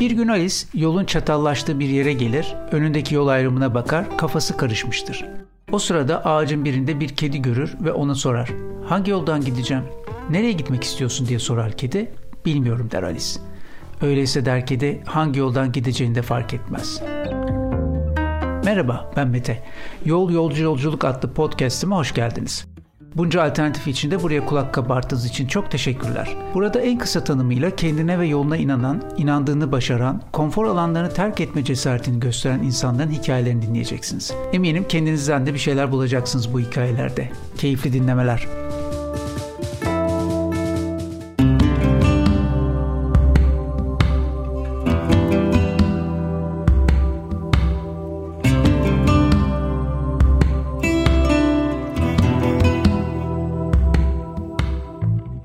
Bir gün Alice yolun çatallaştığı bir yere gelir, önündeki yol ayrımına bakar, kafası karışmıştır. O sırada ağacın birinde bir kedi görür ve ona sorar. Hangi yoldan gideceğim? Nereye gitmek istiyorsun diye sorar kedi. Bilmiyorum der Alice. Öyleyse der kedi hangi yoldan gideceğini de fark etmez. Merhaba ben Mete. Yol Yolcu Yolculuk adlı podcast'ime hoş geldiniz. Bunca alternatif içinde buraya kulak kabarttığınız için çok teşekkürler. Burada en kısa tanımıyla kendine ve yoluna inanan, inandığını başaran, konfor alanlarını terk etme cesaretini gösteren insanların hikayelerini dinleyeceksiniz. Eminim kendinizden de bir şeyler bulacaksınız bu hikayelerde. Keyifli dinlemeler.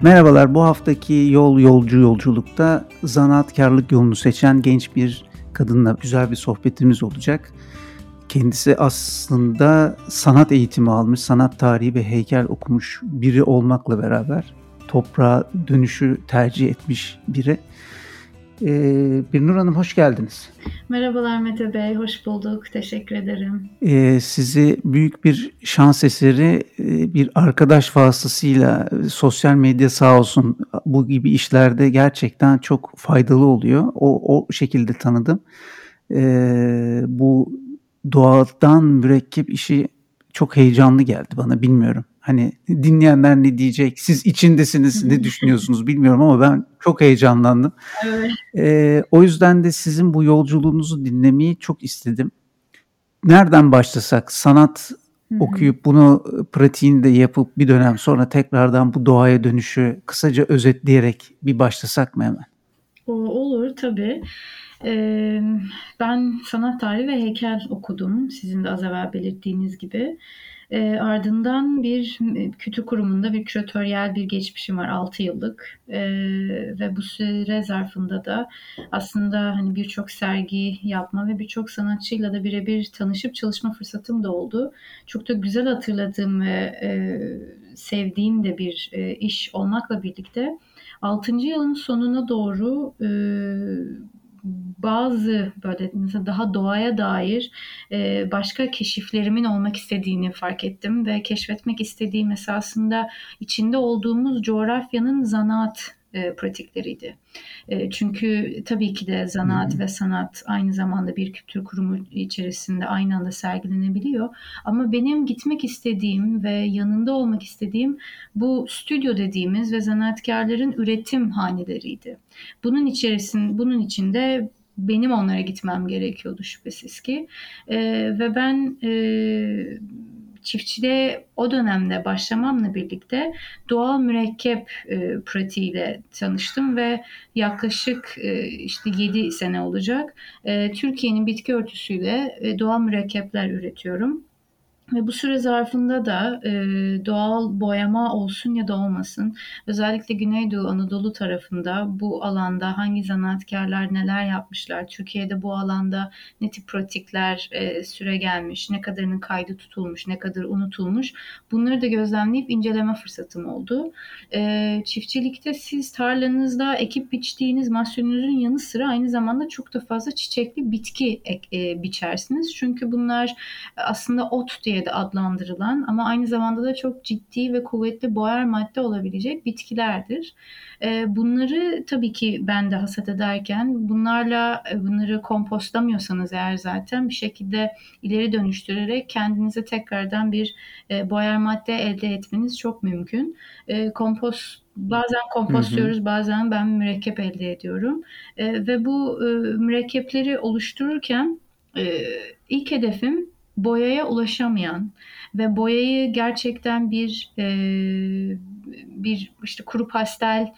Merhabalar, bu haftaki Yol Yolcu Yolculukta zanaatkarlık yolunu seçen genç bir kadınla güzel bir sohbetimiz olacak. Kendisi aslında sanat eğitimi almış, sanat tarihi ve heykel okumuş biri olmakla beraber toprağa dönüşü tercih etmiş biri. Ee, Birnur Hanım hoş geldiniz. Merhabalar Mete Bey, hoş bulduk. Teşekkür ederim. Ee, sizi büyük bir şans eseri e, bir arkadaş vasıtasıyla e, sosyal medya sağ olsun bu gibi işlerde gerçekten çok faydalı oluyor. O, o şekilde tanıdım. Ee, bu doğadan mürekkep işi çok heyecanlı geldi bana bilmiyorum. Hani dinleyenler ne diyecek, siz içindesiniz, ne düşünüyorsunuz bilmiyorum ama ben çok heyecanlandım. Evet. Ee, o yüzden de sizin bu yolculuğunuzu dinlemeyi çok istedim. Nereden başlasak? Sanat Hı-hı. okuyup bunu pratiğini de yapıp bir dönem sonra tekrardan bu doğaya dönüşü kısaca özetleyerek bir başlasak mı hemen? O, olur tabii. Ee, ben sanat tarihi ve heykel okudum. Sizin de az evvel belirttiğiniz gibi. E, ardından bir kütü kurumunda bir küratöryel bir geçmişim var 6 yıllık e, ve bu süre zarfında da aslında hani birçok sergi yapma ve birçok sanatçıyla da birebir tanışıp çalışma fırsatım da oldu. Çok da güzel hatırladığım ve e, sevdiğim de bir e, iş olmakla birlikte 6. yılın sonuna doğru e, bazı böyle mesela daha doğaya dair e, başka keşiflerimin olmak istediğini fark ettim ve keşfetmek istediğim esasında içinde olduğumuz coğrafyanın zanaat e, pratikleriydi. E, çünkü tabii ki de zanaat ve sanat aynı zamanda bir kültür kurumu içerisinde aynı anda sergilenebiliyor. Ama benim gitmek istediğim ve yanında olmak istediğim bu stüdyo dediğimiz ve zanaatkarların üretim haneleriydi. Bunun içerisinde bunun içinde benim onlara gitmem gerekiyordu şüphesiz ki. E, ve ben e, çiftçiliğe o dönemde başlamamla birlikte doğal mürekkep e, pratiğiyle tanıştım ve yaklaşık e, işte 7 sene olacak e, Türkiye'nin bitki örtüsüyle e, doğal mürekkepler üretiyorum. Ve bu süre zarfında da e, doğal boyama olsun ya da olmasın özellikle Güneydoğu Anadolu tarafında bu alanda hangi zanaatkarlar neler yapmışlar, Türkiye'de bu alanda ne tip pratikler e, süre gelmiş, ne kadarının kaydı tutulmuş, ne kadar unutulmuş bunları da gözlemleyip inceleme fırsatım oldu. E, çiftçilikte siz tarlanızda ekip biçtiğiniz mahsulünüzün yanı sıra aynı zamanda çok da fazla çiçekli bitki e, biçersiniz. Çünkü bunlar aslında ot diye diye de adlandırılan ama aynı zamanda da çok ciddi ve kuvvetli boyar madde olabilecek bitkilerdir. Ee, bunları tabii ki ben de hasat ederken bunlarla e, bunları kompostlamıyorsanız eğer zaten bir şekilde ileri dönüştürerek kendinize tekrardan bir e, boyar madde elde etmeniz çok mümkün. E, kompost Bazen kompost diyoruz, bazen ben mürekkep elde ediyorum. ve bu mürekkepleri oluştururken ilk hedefim boyaya ulaşamayan ve boyayı gerçekten bir e, bir işte kuru pastel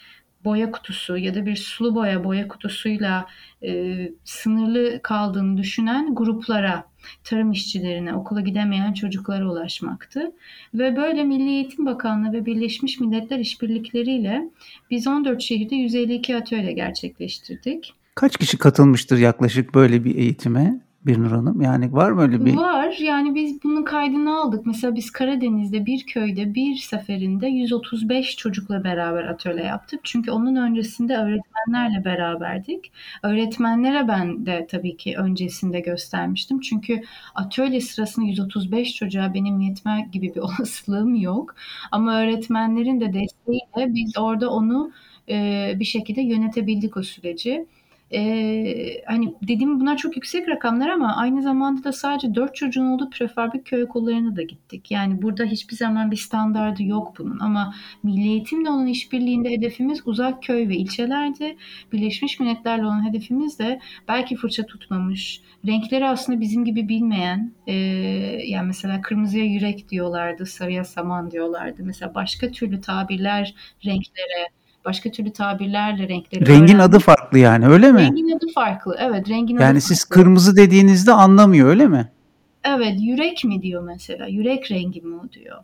boya kutusu ya da bir sulu boya boya kutusuyla e, sınırlı kaldığını düşünen gruplara, tarım işçilerine, okula gidemeyen çocuklara ulaşmaktı. Ve böyle Milli Eğitim Bakanlığı ve Birleşmiş Milletler işbirlikleriyle biz 14 şehirde 152 atölye gerçekleştirdik. Kaç kişi katılmıştır yaklaşık böyle bir eğitime? Birnur Hanım? Yani var mı öyle bir? Var. Yani biz bunun kaydını aldık. Mesela biz Karadeniz'de bir köyde bir seferinde 135 çocukla beraber atölye yaptık. Çünkü onun öncesinde öğretmenlerle beraberdik. Öğretmenlere ben de tabii ki öncesinde göstermiştim. Çünkü atölye sırasında 135 çocuğa benim yetme gibi bir olasılığım yok. Ama öğretmenlerin de desteğiyle biz orada onu bir şekilde yönetebildik o süreci. Ee, hani dediğim bunlar çok yüksek rakamlar ama aynı zamanda da sadece dört çocuğun olduğu prefabrik köy okullarına da gittik. Yani burada hiçbir zaman bir standardı yok bunun ama Milli Eğitimle olan işbirliğinde hedefimiz uzak köy ve ilçelerdi. Birleşmiş Milletler'le olan hedefimiz de belki fırça tutmamış, renkleri aslında bizim gibi bilmeyen, e, yani mesela kırmızıya yürek diyorlardı, sarıya saman diyorlardı. Mesela başka türlü tabirler renklere, başka türlü tabirlerle renkleri Rengin öğrendik. adı farklı yani öyle mi? Rengin adı farklı. Evet, rengin yani adı siz farklı. kırmızı dediğinizde anlamıyor öyle mi? Evet, yürek mi diyor mesela? Yürek rengi mi o diyor.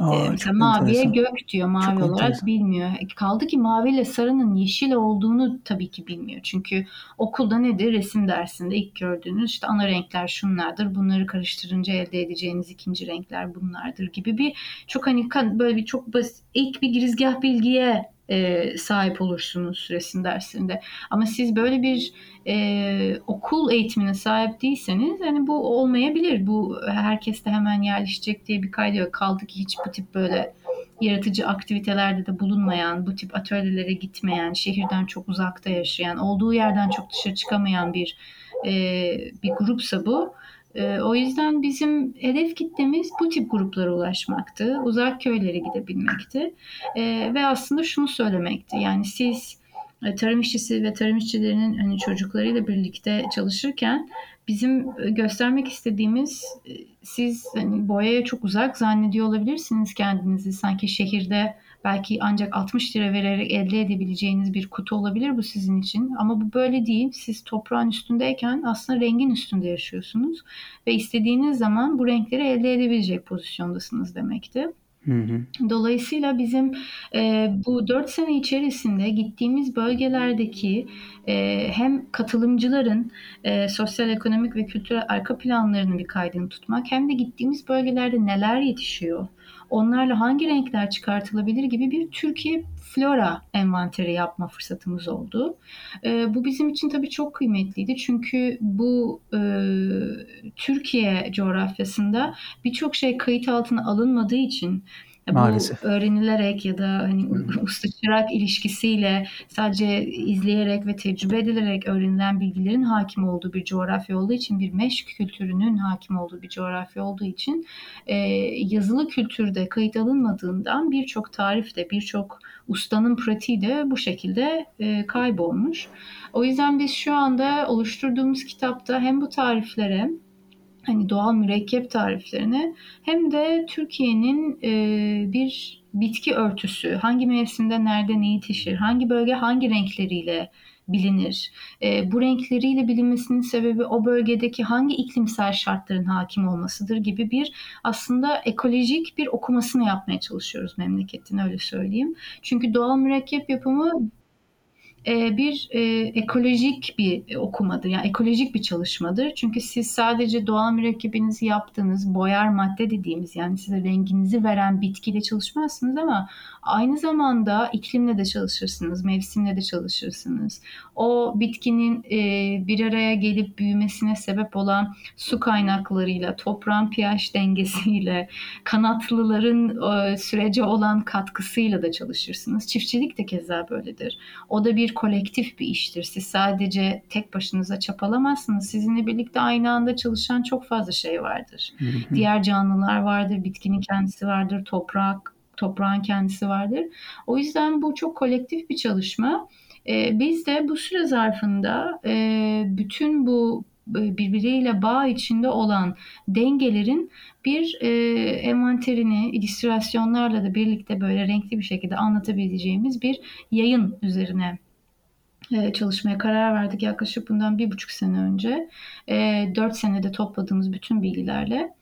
Aa, ee, mesela maviye enteresan. gök diyor mavi çok olarak enteresan. bilmiyor. E, kaldı ki maviyle sarının yeşil olduğunu tabii ki bilmiyor. Çünkü okulda nedir? Resim dersinde ilk gördüğünüz işte ana renkler şunlardır. Bunları karıştırınca elde edeceğiniz ikinci renkler bunlardır gibi bir çok hani böyle bir çok basit ilk bir girizgah bilgiye e, sahip olursunuz resim dersinde. Ama siz böyle bir e, okul eğitimine sahip değilseniz hani bu olmayabilir. Bu herkeste hemen yerleşecek diye bir kaydı yok. Kaldı ki hiç bu tip böyle yaratıcı aktivitelerde de bulunmayan, bu tip atölyelere gitmeyen, şehirden çok uzakta yaşayan, olduğu yerden çok dışarı çıkamayan bir e, bir grupsa bu e, o yüzden bizim hedef kitlemiz bu tip gruplara ulaşmaktı. Uzak köylere gidebilmekti. E, ve aslında şunu söylemekti. Yani siz e, tarım işçisi ve tarım işçilerinin hani çocuklarıyla birlikte çalışırken bizim e, göstermek istediğimiz e, siz hani boyaya çok uzak zannediyor olabilirsiniz kendinizi. Sanki şehirde belki ancak 60 lira vererek elde edebileceğiniz bir kutu olabilir bu sizin için. Ama bu böyle değil. Siz toprağın üstündeyken aslında rengin üstünde yaşıyorsunuz ve istediğiniz zaman bu renkleri elde edebilecek pozisyondasınız demekti. Dolayısıyla bizim e, bu dört sene içerisinde gittiğimiz bölgelerdeki e, hem katılımcıların e, sosyal, ekonomik ve kültürel arka planlarını bir kaydını tutmak hem de gittiğimiz bölgelerde neler yetişiyor, onlarla hangi renkler çıkartılabilir gibi bir Türkiye flora envanteri yapma fırsatımız oldu. E, bu bizim için tabii çok kıymetliydi çünkü bu e, Türkiye coğrafyasında birçok şey kayıt altına alınmadığı için Maalesef. Bu öğrenilerek ya da hani usta çırak ilişkisiyle sadece izleyerek ve tecrübe edilerek öğrenilen bilgilerin hakim olduğu bir coğrafya olduğu için bir meşk kültürünün hakim olduğu bir coğrafya olduğu için e, yazılı kültürde kayıt alınmadığından birçok tarifte birçok ustanın pratiği de bu şekilde e, kaybolmuş. O yüzden biz şu anda oluşturduğumuz kitapta hem bu tariflere hani doğal mürekkep tariflerini hem de Türkiye'nin e, bir bitki örtüsü, hangi mevsimde nerede ne yetişir, hangi bölge hangi renkleriyle bilinir. E, bu renkleriyle bilinmesinin sebebi o bölgedeki hangi iklimsel şartların hakim olmasıdır gibi bir aslında ekolojik bir okumasını yapmaya çalışıyoruz memleketin öyle söyleyeyim. Çünkü doğal mürekkep yapımı bir e, ekolojik bir okumadır. Yani ekolojik bir çalışmadır. Çünkü siz sadece doğal mürekkebinizi yaptığınız boyar madde dediğimiz yani size renginizi veren bitkiyle çalışmazsınız ama aynı zamanda iklimle de çalışırsınız, mevsimle de çalışırsınız. O bitkinin e, bir araya gelip büyümesine sebep olan su kaynaklarıyla, toprağın pH dengesiyle, kanatlıların sürece olan katkısıyla da çalışırsınız. Çiftçilik de keza böyledir. O da bir bir kolektif bir iştir. Siz sadece tek başınıza çapalamazsınız. Sizinle birlikte aynı anda çalışan çok fazla şey vardır. Diğer canlılar vardır, bitkinin kendisi vardır, toprak, toprağın kendisi vardır. O yüzden bu çok kolektif bir çalışma. Ee, biz de bu süre zarfında e, bütün bu e, birbiriyle bağ içinde olan dengelerin bir e, envanterini illüstrasyonlarla da birlikte böyle renkli bir şekilde anlatabileceğimiz bir yayın üzerine çalışmaya karar verdik yaklaşık bundan bir buçuk sene önce. E, dört senede topladığımız bütün bilgilerle.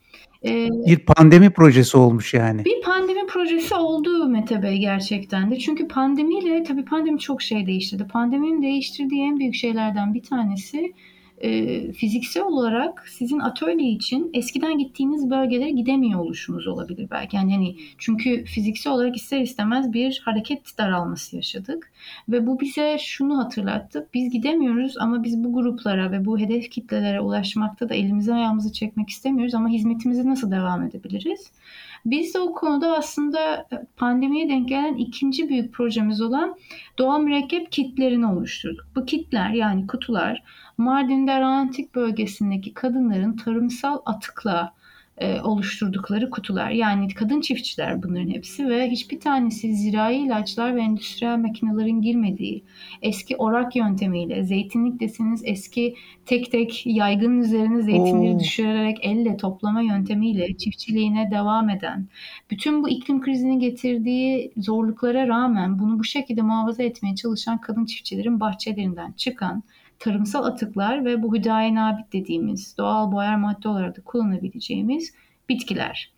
E, bir pandemi projesi olmuş yani. Bir pandemi projesi oldu Mete Bey gerçekten de. Çünkü pandemiyle tabii pandemi çok şey değiştirdi. Pandeminin değiştirdiği en büyük şeylerden bir tanesi e, fiziksel olarak sizin atölye için eskiden gittiğiniz bölgelere gidemiyor oluşunuz olabilir belki. Yani hani çünkü fiziksel olarak ister istemez bir hareket daralması yaşadık ve bu bize şunu hatırlattı. Biz gidemiyoruz ama biz bu gruplara ve bu hedef kitlelere ulaşmakta da elimizi ayağımızı çekmek istemiyoruz ama hizmetimizi nasıl devam edebiliriz? Biz de o konuda aslında pandemiye denk gelen ikinci büyük projemiz olan doğal mürekkep kitlerini oluşturduk. Bu kitler yani kutular Mardin'de Arantik bölgesindeki kadınların tarımsal atıkla e, oluşturdukları kutular. Yani kadın çiftçiler bunların hepsi ve hiçbir tanesi zirai ilaçlar ve endüstriyel makinelerin girmediği eski orak yöntemiyle zeytinlik deseniz eski tek tek yaygın üzerine zeytinleri Oo. düşürerek elle toplama yöntemiyle çiftçiliğine devam eden bütün bu iklim krizini getirdiği zorluklara rağmen bunu bu şekilde muhafaza etmeye çalışan kadın çiftçilerin bahçelerinden çıkan tarımsal atıklar ve bu hüdayi nabit dediğimiz doğal boyar madde olarak da kullanabileceğimiz bitkiler.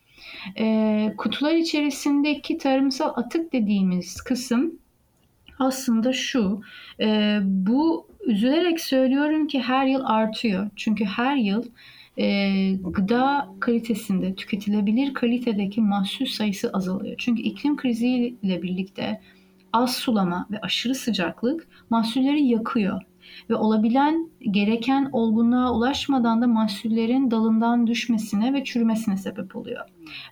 E, kutular içerisindeki tarımsal atık dediğimiz kısım aslında şu. E, bu üzülerek söylüyorum ki her yıl artıyor. Çünkü her yıl e, gıda kalitesinde tüketilebilir kalitedeki mahsul sayısı azalıyor. Çünkü iklim kriziyle birlikte az sulama ve aşırı sıcaklık mahsulleri yakıyor ve olabilen gereken olgunluğa ulaşmadan da mahsullerin dalından düşmesine ve çürümesine sebep oluyor.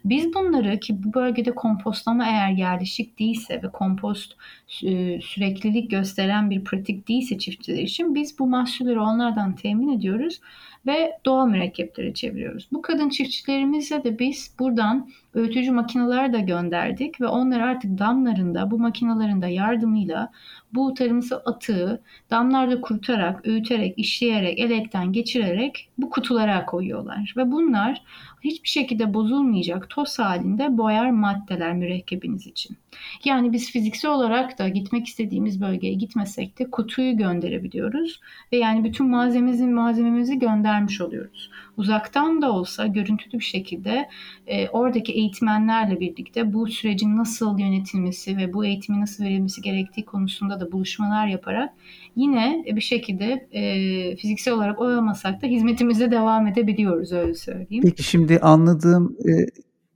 Biz bunları ki bu bölgede kompostlama eğer yerleşik değilse ve kompost e, süreklilik gösteren bir pratik değilse çiftçiler için biz bu mahsulleri onlardan temin ediyoruz ve doğal mürekkeplere çeviriyoruz. Bu kadın çiftçilerimize de biz buradan öğütücü makineler de gönderdik ve onlar artık damlarında bu makinelerin de yardımıyla bu tarımsal atığı damlarda kurutarak, öğüterek, işleyerek, elekten geçirerek bu kutulara koyuyorlar. Ve bunlar hiçbir şekilde bozulmayacak toz halinde boyar maddeler mürekkebiniz için. Yani biz fiziksel olarak da gitmek istediğimiz bölgeye gitmesek de kutuyu gönderebiliyoruz ve yani bütün malzememizi malzememizi göndermiş oluyoruz. Uzaktan da olsa görüntülü bir şekilde e, oradaki eğitmenlerle birlikte bu sürecin nasıl yönetilmesi ve bu eğitimi nasıl verilmesi gerektiği konusunda da buluşmalar yaparak yine bir şekilde e, fiziksel olarak olamasak da hizmetimize devam edebiliyoruz öyle söyleyeyim. Peki şimdi anladığım e,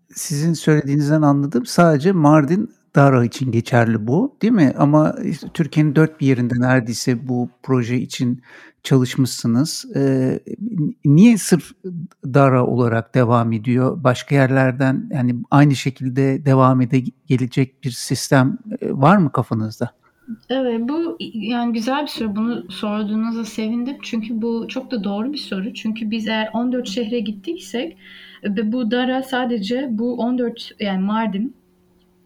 sizin söylediğinizden anladım sadece Mardin Dara için geçerli bu değil mi? Ama işte Türkiye'nin dört bir yerinde neredeyse bu proje için çalışmışsınız. Niye sırf Dara olarak devam ediyor? Başka yerlerden yani aynı şekilde devam ede gelecek bir sistem var mı kafanızda? Evet bu yani güzel bir soru. Bunu sorduğunuza sevindim. Çünkü bu çok da doğru bir soru. Çünkü biz eğer 14 şehre gittiysek ve bu Dara sadece bu 14 yani Mardin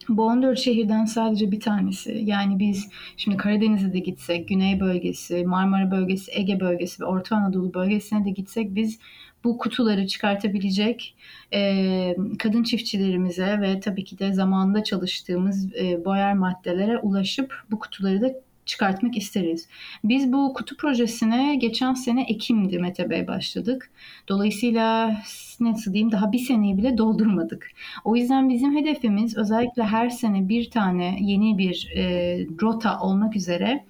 bu 14 şehirden sadece bir tanesi. Yani biz şimdi Karadeniz'e de gitsek, Güney bölgesi, Marmara bölgesi, Ege bölgesi ve Orta Anadolu bölgesine de gitsek biz bu kutuları çıkartabilecek e, kadın çiftçilerimize ve tabii ki de zamanında çalıştığımız e, boyar maddelere ulaşıp bu kutuları da çıkartmak isteriz. Biz bu kutu projesine geçen sene Ekim'di Mete Bey başladık. Dolayısıyla nasıl diyeyim daha bir seneyi bile doldurmadık. O yüzden bizim hedefimiz özellikle her sene bir tane yeni bir e, rota olmak üzere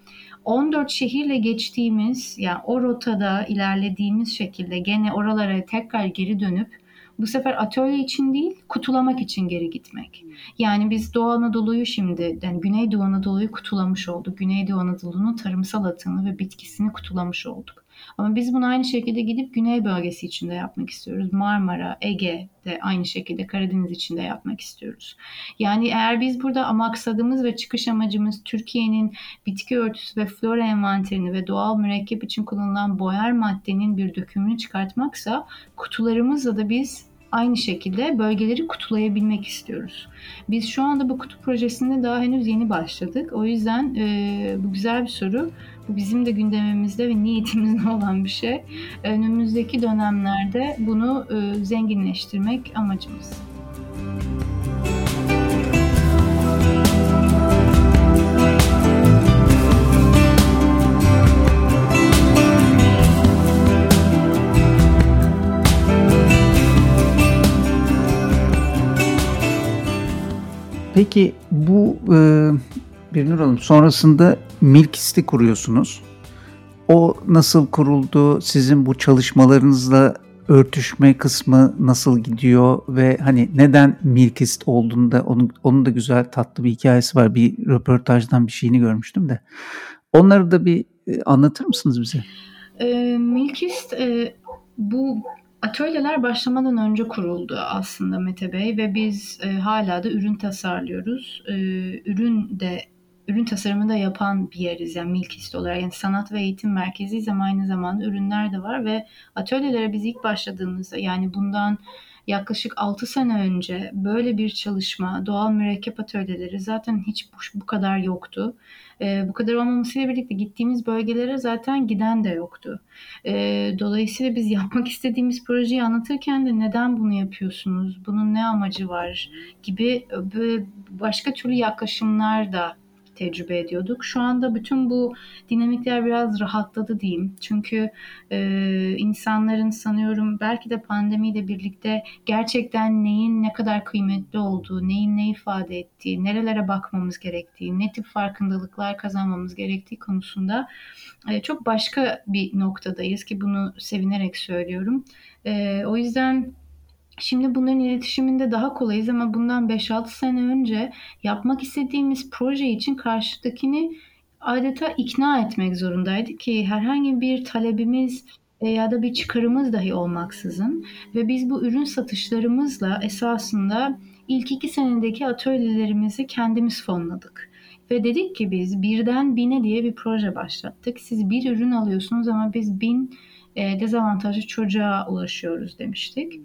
14 şehirle geçtiğimiz yani o rotada ilerlediğimiz şekilde gene oralara tekrar geri dönüp bu sefer atölye için değil, kutulamak için geri gitmek. Yani biz Doğu Anadolu'yu şimdi, yani Güneydoğu Anadolu'yu kutulamış olduk. Güneydoğu Anadolu'nun tarımsal atını ve bitkisini kutulamış olduk. Ama biz bunu aynı şekilde gidip Güney bölgesi içinde yapmak istiyoruz. Marmara, Ege de aynı şekilde Karadeniz içinde yapmak istiyoruz. Yani eğer biz burada maksadımız ve çıkış amacımız Türkiye'nin bitki örtüsü ve flora envanterini ve doğal mürekkep için kullanılan boyar maddenin bir dökümünü çıkartmaksa kutularımızla da biz aynı şekilde bölgeleri kutulayabilmek istiyoruz. Biz şu anda bu kutu projesinde daha henüz yeni başladık. O yüzden e, bu güzel bir soru. Bu bizim de gündemimizde ve niyetimizde olan bir şey. Önümüzdeki dönemlerde bunu e, zenginleştirmek amacımız. Peki bu e, Birnur Hanım sonrasında Milkist'i kuruyorsunuz. o nasıl kuruldu? Sizin bu çalışmalarınızla örtüşme kısmı nasıl gidiyor ve hani neden Milkist olduğunda onun, onun da güzel tatlı bir hikayesi var. Bir röportajdan bir şeyini görmüştüm de. Onları da bir e, anlatır mısınız bize? E, Milkist e, bu atölyeler başlamadan önce kuruldu aslında Mete Bey ve biz e, hala da ürün tasarlıyoruz. E, ürün de ürün tasarımı da yapan bir yeriz yani Milkist olarak. Yani sanat ve eğitim merkeziyiz ama aynı zamanda ürünler de var ve atölyelere biz ilk başladığımızda yani bundan yaklaşık 6 sene önce böyle bir çalışma, doğal mürekkep atölyeleri zaten hiç bu, bu kadar yoktu. E, bu kadar olmamasıyla birlikte gittiğimiz bölgelere zaten giden de yoktu. E, dolayısıyla biz yapmak istediğimiz projeyi anlatırken de neden bunu yapıyorsunuz, bunun ne amacı var gibi böyle başka türlü yaklaşımlar da tecrübe ediyorduk. Şu anda bütün bu dinamikler biraz rahatladı diyeyim. Çünkü e, insanların sanıyorum belki de pandemiyle birlikte gerçekten neyin ne kadar kıymetli olduğu, neyin ne ifade ettiği, nerelere bakmamız gerektiği, ne tip farkındalıklar kazanmamız gerektiği konusunda e, çok başka bir noktadayız ki bunu sevinerek söylüyorum. E, o yüzden Şimdi bunların iletişiminde daha kolayız ama bundan 5-6 sene önce yapmak istediğimiz proje için karşıdakini adeta ikna etmek zorundaydık ki herhangi bir talebimiz ya da bir çıkarımız dahi olmaksızın ve biz bu ürün satışlarımızla esasında ilk iki senedeki atölyelerimizi kendimiz fonladık. Ve dedik ki biz birden bine diye bir proje başlattık. Siz bir ürün alıyorsunuz ama biz bin e, dezavantajlı çocuğa ulaşıyoruz demiştik.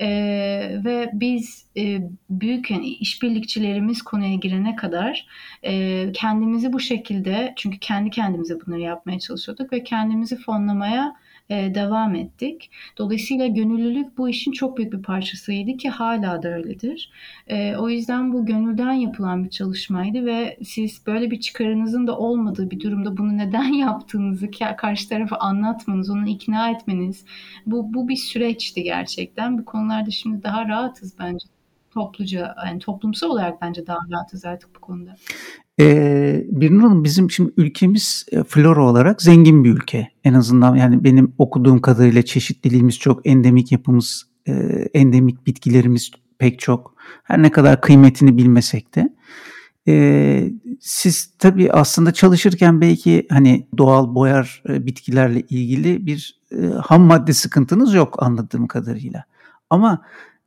Ee, ve biz e, büyük yani işbirlikçilerimiz konuya girene kadar e, kendimizi bu şekilde çünkü kendi kendimize bunları yapmaya çalışıyorduk ve kendimizi fonlamaya e, devam ettik. Dolayısıyla gönüllülük bu işin çok büyük bir parçasıydı ki hala da öyledir. E, o yüzden bu gönülden yapılan bir çalışmaydı ve siz böyle bir çıkarınızın da olmadığı bir durumda bunu neden yaptığınızı karşı tarafa anlatmanız, onu ikna etmeniz bu, bu bir süreçti gerçekten. Bu konularda şimdi daha rahatız bence topluca yani toplumsal olarak bence daha rahatız artık bu konuda. Ee, Birnur Hanım bizim şimdi ülkemiz e, flora olarak zengin bir ülke. En azından yani benim okuduğum kadarıyla çeşitliliğimiz çok, endemik yapımız, e, endemik bitkilerimiz pek çok. Her ne kadar kıymetini bilmesek de. Ee, siz tabii aslında çalışırken belki hani doğal boyar e, bitkilerle ilgili bir e, ham madde sıkıntınız yok anladığım kadarıyla. Ama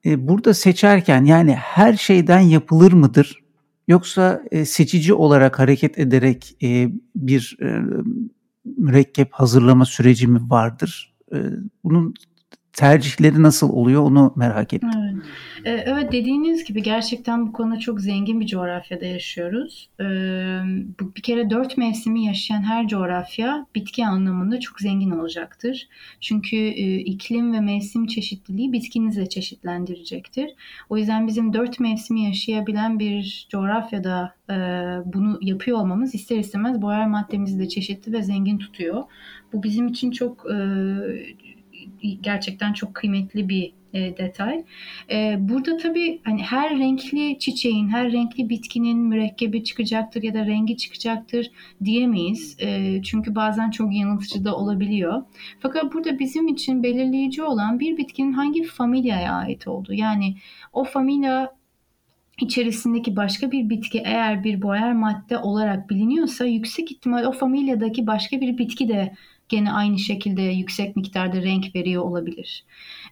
e, burada seçerken yani her şeyden yapılır mıdır? Yoksa e, seçici olarak hareket ederek e, bir e, mürekkep hazırlama süreci mi vardır? E, bunun tercihleri nasıl oluyor onu merak ettim. Evet. Ee, evet dediğiniz gibi gerçekten bu konuda çok zengin bir coğrafyada yaşıyoruz. Ee, bir kere dört mevsimi yaşayan her coğrafya bitki anlamında çok zengin olacaktır. Çünkü e, iklim ve mevsim çeşitliliği bitkinizi de çeşitlendirecektir. O yüzden bizim dört mevsimi yaşayabilen bir coğrafyada e, bunu yapıyor olmamız ister istemez boyar maddemizi de çeşitli ve zengin tutuyor. Bu bizim için çok e, gerçekten çok kıymetli bir e, detay. E, burada tabii hani her renkli çiçeğin, her renkli bitkinin mürekkebi çıkacaktır ya da rengi çıkacaktır diyemeyiz. E, çünkü bazen çok yanıltıcı da olabiliyor. Fakat burada bizim için belirleyici olan bir bitkinin hangi familyaya ait olduğu. Yani o familya içerisindeki başka bir bitki eğer bir boyar madde olarak biliniyorsa yüksek ihtimal o familyadaki başka bir bitki de gene aynı şekilde yüksek miktarda renk veriyor olabilir.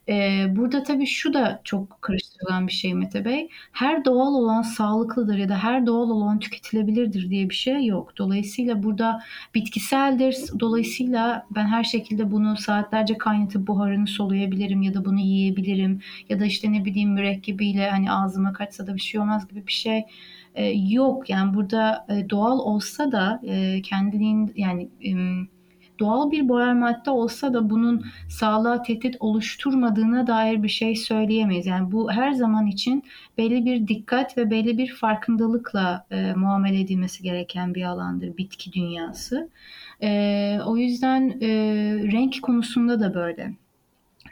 Ee, burada tabii şu da çok karıştırılan bir şey Mete Bey. Her doğal olan sağlıklıdır ya da her doğal olan tüketilebilirdir diye bir şey yok. Dolayısıyla burada bitkiseldir. Dolayısıyla ben her şekilde bunu saatlerce kaynatıp buharını soluyabilirim ya da bunu yiyebilirim. Ya da işte ne bileyim mürekkebiyle hani ağzıma kaçsa da bir şey olmaz gibi bir şey e, yok. Yani burada e, doğal olsa da e, kendiliğin yani e, doğal bir boyar madde olsa da bunun sağlığa tehdit oluşturmadığına dair bir şey söyleyemeyiz. Yani bu her zaman için belli bir dikkat ve belli bir farkındalıkla e, muamele edilmesi gereken bir alandır bitki dünyası. E, o yüzden e, renk konusunda da böyle.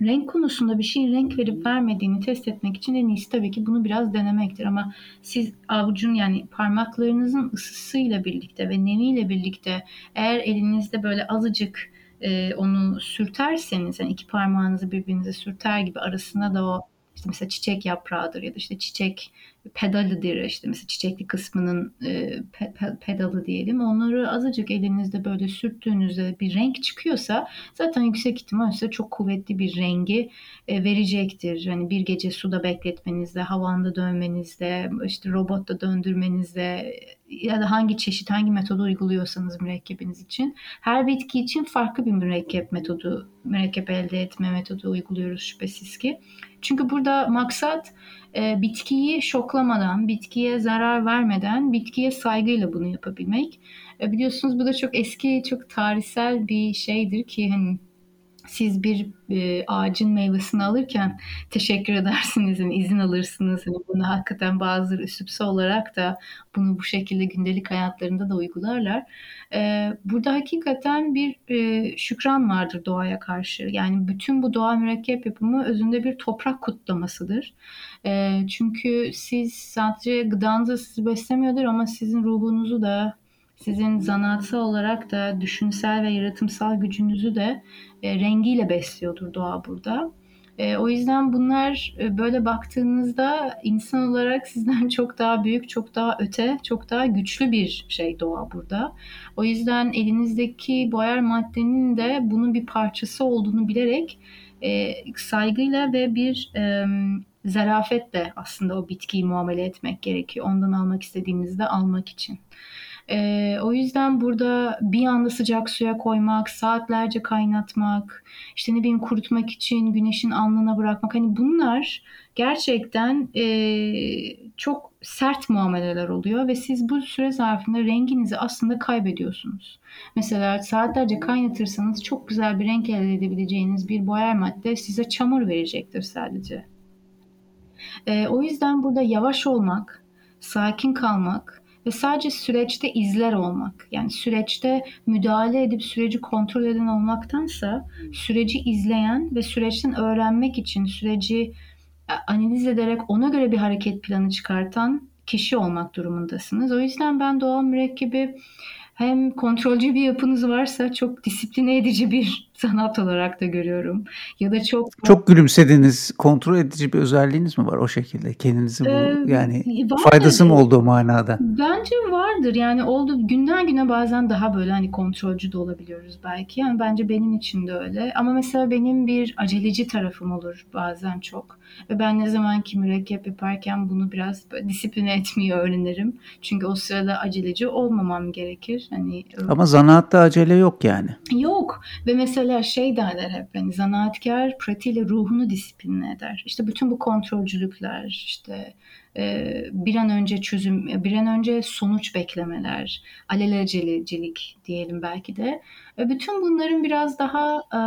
Renk konusunda bir şeyin renk verip vermediğini test etmek için en iyisi tabii ki bunu biraz denemektir. Ama siz avucun yani parmaklarınızın ısısıyla birlikte ve nemiyle birlikte eğer elinizde böyle azıcık e, onu sürterseniz yani iki parmağınızı birbirinize sürter gibi arasına da o işte mesela çiçek yaprağıdır ya da işte çiçek pedalıdır işte mesela çiçekli kısmının e, pe, pe, pedalı diyelim. Onları azıcık elinizde böyle sürttüğünüzde bir renk çıkıyorsa zaten yüksek ihtimal size çok kuvvetli bir rengi e, verecektir. Yani bir gece suda bekletmenizde, havanda dönmenizde, işte robotta döndürmenizde ya da hangi çeşit, hangi metodu uyguluyorsanız mürekkebiniz için. Her bitki için farklı bir mürekkep metodu, mürekkep elde etme metodu uyguluyoruz şüphesiz ki. Çünkü burada maksat e, bitkiyi şoklamadan, bitkiye zarar vermeden, bitkiye saygıyla bunu yapabilmek. E, biliyorsunuz bu da çok eski, çok tarihsel bir şeydir ki hani siz bir e, ağacın meyvesini alırken teşekkür edersiniz, yani izin alırsınız. Yani bunu hakikaten bazıları üsüpse olarak da bunu bu şekilde gündelik hayatlarında da uygularlar. E, burada hakikaten bir e, şükran vardır doğaya karşı. Yani bütün bu doğa mürekkep yapımı özünde bir toprak kutlamasıdır. E, çünkü siz sadece gıdanızı sizi beslemiyordur ama sizin ruhunuzu da sizin zanaatsal olarak da düşünsel ve yaratımsal gücünüzü de e, rengiyle besliyordur doğa burada. E, o yüzden bunlar e, böyle baktığınızda insan olarak sizden çok daha büyük, çok daha öte, çok daha güçlü bir şey doğa burada. O yüzden elinizdeki boyar maddenin de bunun bir parçası olduğunu bilerek e, saygıyla ve bir e, zarafetle aslında o bitkiyi muamele etmek gerekiyor. Ondan almak istediğinizde almak için. E, o yüzden burada bir anda sıcak suya koymak, saatlerce kaynatmak, işte ne bileyim kurutmak için güneşin alnına bırakmak. Hani bunlar gerçekten e, çok sert muameleler oluyor ve siz bu süre zarfında renginizi aslında kaybediyorsunuz. Mesela saatlerce kaynatırsanız çok güzel bir renk elde edebileceğiniz bir boyar madde size çamur verecektir sadece. E, o yüzden burada yavaş olmak, sakin kalmak ve sadece süreçte izler olmak. Yani süreçte müdahale edip süreci kontrol eden olmaktansa süreci izleyen ve süreçten öğrenmek için süreci e, analiz ederek ona göre bir hareket planı çıkartan kişi olmak durumundasınız. O yüzden ben doğal mürekkebi hem kontrolcü bir yapınız varsa çok disipline edici bir sanat olarak da görüyorum. Ya da çok çok gülümsediniz. Kontrol edici bir özelliğiniz mi var o şekilde? Kendinizi bu ee, yani faydası mı olduğu manada? Bence vardır. Yani oldu günden güne bazen daha böyle hani kontrolcü de olabiliyoruz belki. Yani bence benim için de öyle. Ama mesela benim bir aceleci tarafım olur bazen çok. Ve ben ne zaman ki mürekkep yaparken bunu biraz disipline etmeyi öğrenirim. Çünkü o sırada aceleci olmamam gerekir. Hani Ama zanaatta acele yok yani. Yok. Ve mesela şey derler hep hani zanaatkar pratiğiyle ruhunu disipline eder. İşte bütün bu kontrolcülükler, işte e, bir an önce çözüm, bir an önce sonuç beklemeler, alelacelelik diyelim belki de. E, bütün bunların biraz daha e,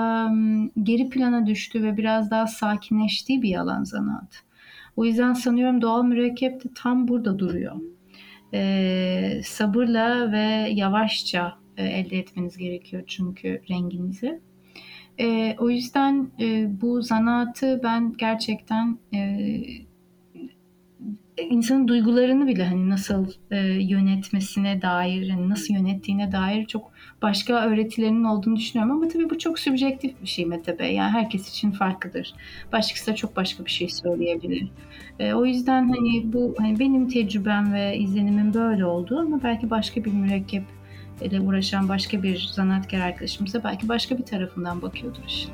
geri plana düştüğü ve biraz daha sakinleştiği bir alan zanaat. O yüzden sanıyorum doğal mürekkep de tam burada duruyor. E, sabırla ve yavaşça e, elde etmeniz gerekiyor çünkü renginizi. E, o yüzden e, bu zanaatı ben gerçekten e, insanın duygularını bile hani nasıl e, yönetmesine dair, hani nasıl yönettiğine dair çok başka öğretilerinin olduğunu düşünüyorum ama tabii bu çok subjektif bir şey Mete Bey. Yani herkes için farklıdır. Başkası da çok başka bir şey söyleyebilir. E, o yüzden hani bu hani benim tecrübem ve izlenimim böyle oldu ama belki başka bir mürekkep ile uğraşan başka bir zanaatkar arkadaşımıza belki başka bir tarafından bakıyordur işin.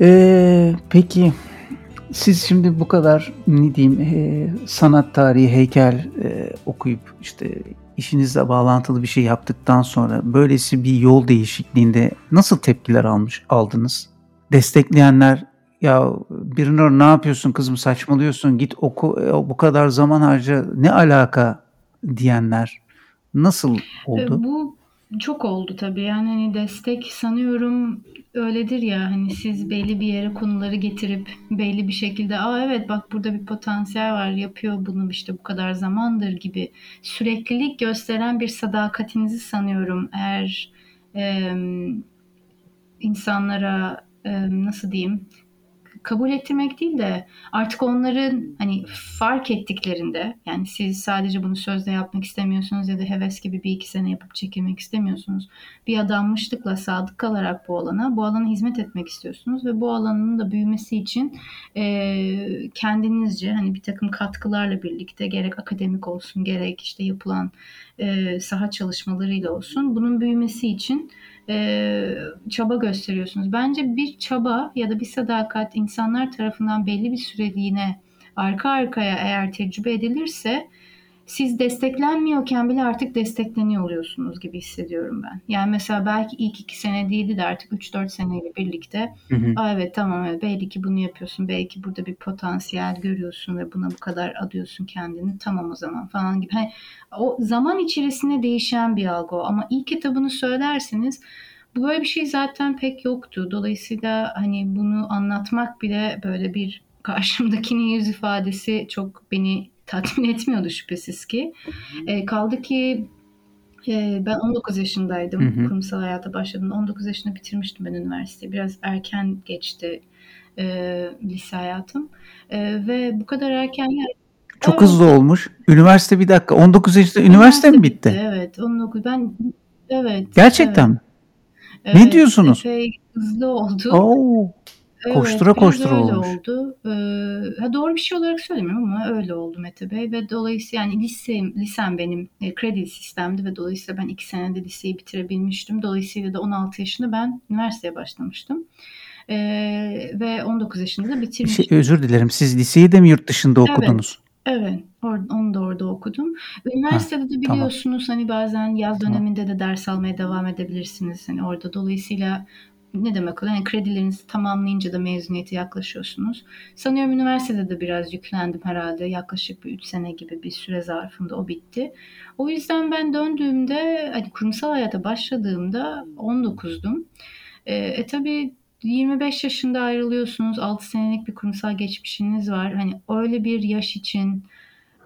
Ee, peki siz şimdi bu kadar ne diyeyim e, sanat tarihi, heykel e, okuyup işte işinizle bağlantılı bir şey yaptıktan sonra böylesi bir yol değişikliğinde nasıl tepkiler almış aldınız? Destekleyenler ya Birnur ne yapıyorsun kızım saçmalıyorsun git oku e, bu kadar zaman harca ne alaka diyenler nasıl oldu? Bu çok oldu tabii. Yani hani destek sanıyorum öyledir ya hani siz belli bir yere konuları getirip belli bir şekilde aa evet bak burada bir potansiyel var yapıyor bunu işte bu kadar zamandır gibi süreklilik gösteren bir sadakatinizi sanıyorum eğer e, insanlara e, nasıl diyeyim kabul ettirmek değil de artık onların hani fark ettiklerinde yani siz sadece bunu sözle yapmak istemiyorsunuz ya da heves gibi bir iki sene yapıp çekilmek istemiyorsunuz. Bir adanmışlıkla sadık kalarak bu alana, bu alana hizmet etmek istiyorsunuz ve bu alanın da büyümesi için e, kendinizce hani bir takım katkılarla birlikte gerek akademik olsun gerek işte yapılan e, saha çalışmalarıyla olsun bunun büyümesi için e, çaba gösteriyorsunuz. Bence bir çaba ya da bir sadakat insanlar tarafından belli bir süreliğine arka arkaya eğer tecrübe edilirse siz desteklenmiyorken bile artık destekleniyor oluyorsunuz gibi hissediyorum ben. Yani mesela belki ilk iki sene değildi de artık 3-4 seneyle birlikte hı hı. Aa evet tamam evet belli ki bunu yapıyorsun. Belki burada bir potansiyel görüyorsun ve buna bu kadar adıyorsun kendini. Tamam o zaman falan gibi. Hani, o zaman içerisinde değişen bir algı o. Ama ilk kitabını söylerseniz böyle bir şey zaten pek yoktu. Dolayısıyla hani bunu anlatmak bile böyle bir karşımdakinin yüz ifadesi çok beni tatmin etmiyordu şüphesiz ki. E, kaldı ki e, ben 19 yaşındaydım. Hı hı. Kurumsal hayata başladım. 19 yaşında bitirmiştim ben üniversiteyi. Biraz erken geçti e, lise hayatım. E, ve bu kadar erken yani çok evet. hızlı olmuş. Üniversite bir dakika. 19 yaşında üniversite, üniversite mi bitti? bitti? Evet. 19 ben evet. Gerçekten evet. Evet, ne diyorsunuz? Epey hızlı oldu. Oo. Evet, koştura koştura olmuş. oldu. Ee, ha doğru bir şey olarak söylemiyorum ama öyle oldu Mete Bey ve dolayısıyla yani lisem, lisem benim e, kredi sistemdi ve dolayısıyla ben iki senede liseyi bitirebilmiştim. Dolayısıyla da 16 yaşında ben üniversiteye başlamıştım. Ee, ve 19 yaşında da bitirmiştim. Şey, özür dilerim. Siz liseyi de mi yurt dışında okudunuz? Evet. Evet, onu da orada okudum. Üniversitede ha, de biliyorsunuz tamam. hani bazen yaz döneminde de ders almaya devam edebilirsiniz. Hani orada dolayısıyla ne demek oluyor? Yani kredilerinizi tamamlayınca da mezuniyete yaklaşıyorsunuz. Sanıyorum üniversitede de biraz yüklendim herhalde. Yaklaşık bir 3 sene gibi bir süre zarfında o bitti. O yüzden ben döndüğümde hani kurumsal hayata başladığımda 19'dum. E, e tabii 25 yaşında ayrılıyorsunuz. 6 senelik bir kurumsal geçmişiniz var. Hani öyle bir yaş için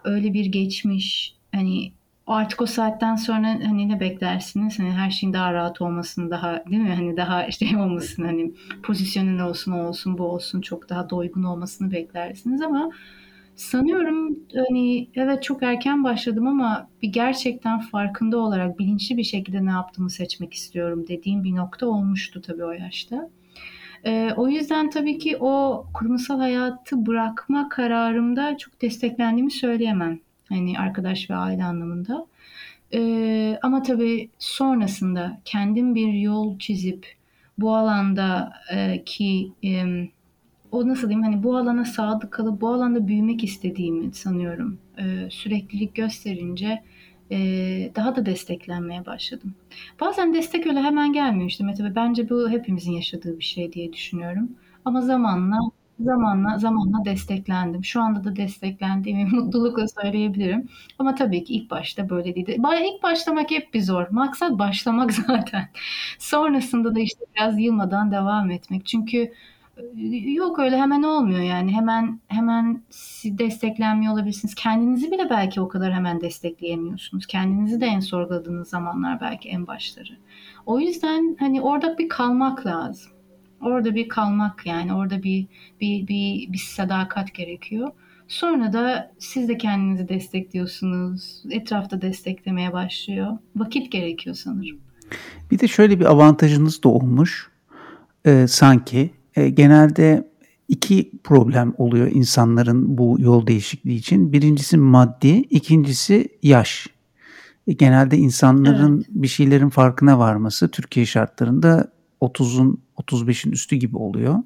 öyle bir geçmiş hani artık o saatten sonra hani ne beklersiniz? Hani her şeyin daha rahat olmasını daha değil mi? Hani daha işte olmasın hani pozisyonun olsun olsun bu olsun çok daha doygun olmasını beklersiniz ama sanıyorum hani evet çok erken başladım ama bir gerçekten farkında olarak bilinçli bir şekilde ne yaptığımı seçmek istiyorum dediğim bir nokta olmuştu tabii o yaşta. E, o yüzden tabii ki o kurumsal hayatı bırakma kararımda çok desteklendiğimi söyleyemem. Hani arkadaş ve aile anlamında. E, ama tabii sonrasında kendim bir yol çizip bu alanda e, o nasıl diyeyim hani bu alana sadık kalıp bu alanda büyümek istediğimi sanıyorum. E, süreklilik gösterince e, daha da desteklenmeye başladım. Bazen destek öyle hemen gelmiyor işte Mete Bence bu hepimizin yaşadığı bir şey diye düşünüyorum. Ama zamanla zamanla zamanla desteklendim. Şu anda da desteklendiğimi mutlulukla söyleyebilirim. Ama tabii ki ilk başta böyle değildi. İlk başlamak hep bir zor. Maksat başlamak zaten. Sonrasında da işte biraz yılmadan devam etmek. Çünkü Yok öyle hemen olmuyor yani. Hemen hemen desteklenmiyor olabilirsiniz. Kendinizi bile belki o kadar hemen destekleyemiyorsunuz. Kendinizi de en sorguladığınız zamanlar belki en başları. O yüzden hani orada bir kalmak lazım. Orada bir kalmak yani orada bir bir bir, bir sadakat gerekiyor. Sonra da siz de kendinizi destekliyorsunuz. Etrafta desteklemeye başlıyor. Vakit gerekiyor sanırım. Bir de şöyle bir avantajınız da olmuş. Ee, sanki e, genelde iki problem oluyor insanların bu yol değişikliği için. Birincisi maddi, ikincisi yaş. E, genelde insanların evet. bir şeylerin farkına varması Türkiye şartlarında 30'un 35'in üstü gibi oluyor.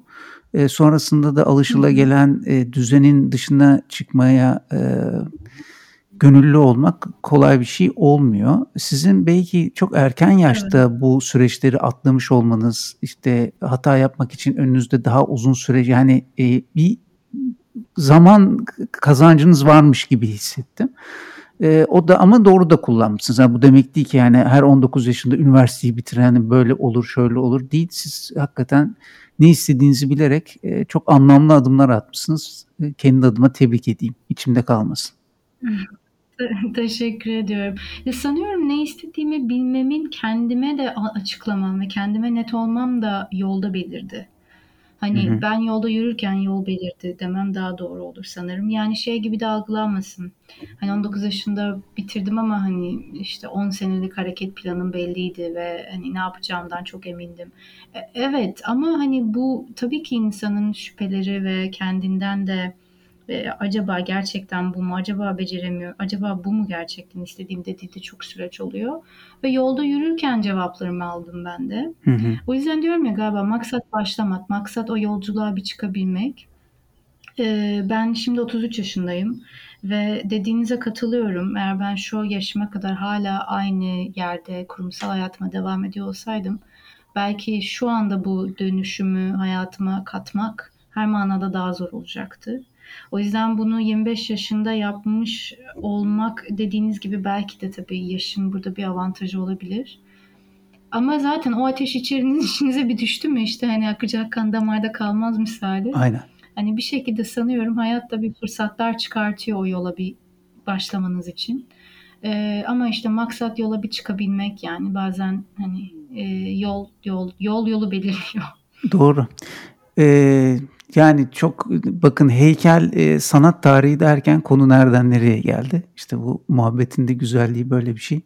E, sonrasında da alışılagelen e, düzenin dışına çıkmaya e, gönüllü olmak kolay bir şey olmuyor. Sizin belki çok erken yaşta evet. bu süreçleri atlamış olmanız, işte hata yapmak için önünüzde daha uzun süre yani e, bir zaman kazancınız varmış gibi hissettim. E, o da ama doğru da kullanmışsınız. Yani bu demek değil ki yani her 19 yaşında üniversiteyi bitiren böyle olur şöyle olur değil. Siz hakikaten ne istediğinizi bilerek e, çok anlamlı adımlar atmışsınız. E, kendi adıma tebrik edeyim. İçimde kalmasın. Teşekkür ediyorum. Ya sanıyorum ne istediğimi bilmemin kendime de açıklamam ve kendime net olmam da yolda belirdi. Hani hı hı. ben yolda yürürken yol belirdi demem daha doğru olur sanırım. Yani şey gibi de algılanmasın. Hani 19 yaşında bitirdim ama hani işte 10 senelik hareket planım belliydi ve hani ne yapacağımdan çok emindim. E, evet ama hani bu tabii ki insanın şüpheleri ve kendinden de e, acaba gerçekten bu mu? Acaba beceremiyor? Acaba bu mu gerçekten istediğim dediği de çok süreç oluyor. Ve yolda yürürken cevaplarımı aldım ben de. Hı hı. O yüzden diyorum ya galiba maksat başlamak, maksat o yolculuğa bir çıkabilmek. E, ben şimdi 33 yaşındayım ve dediğinize katılıyorum. Eğer ben şu yaşıma kadar hala aynı yerde kurumsal hayatıma devam ediyor olsaydım belki şu anda bu dönüşümü hayatıma katmak her manada daha zor olacaktı. O yüzden bunu 25 yaşında yapmış olmak dediğiniz gibi belki de tabii yaşın burada bir avantajı olabilir. Ama zaten o ateş içeriniz içinize bir düştü mü işte hani akacak kan damarda kalmaz misali. Aynen. Hani bir şekilde sanıyorum hayatta bir fırsatlar çıkartıyor o yola bir başlamanız için. Ee, ama işte maksat yola bir çıkabilmek yani bazen hani e, yol yol yol yolu belirliyor. Doğru. Ee, yani çok bakın heykel e, sanat tarihi derken konu nereden nereye geldi? İşte bu muhabbetin de güzelliği böyle bir şey.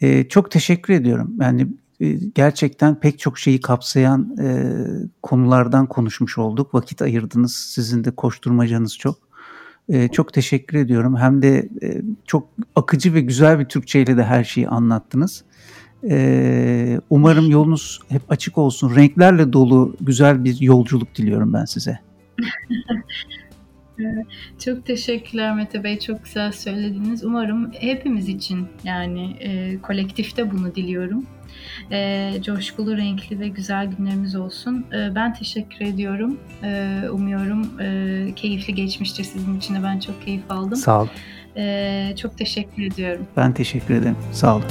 E, çok teşekkür ediyorum. Yani e, gerçekten pek çok şeyi kapsayan e, konulardan konuşmuş olduk. Vakit ayırdınız. Sizin de koşturmacanız çok. E, çok teşekkür ediyorum. Hem de e, çok akıcı ve güzel bir Türkçe ile de her şeyi anlattınız. Ee, umarım yolunuz hep açık olsun. Renklerle dolu güzel bir yolculuk diliyorum ben size. Çok teşekkürler Mete Bey. Çok güzel söylediniz. Umarım hepimiz için yani e, kolektifte bunu diliyorum. E, coşkulu, renkli ve güzel günlerimiz olsun. E, ben teşekkür ediyorum. E, umuyorum e, keyifli geçmiştir sizin için de. Ben çok keyif aldım. Sağ olun. E, çok teşekkür ediyorum. Ben teşekkür ederim. Sağ olun.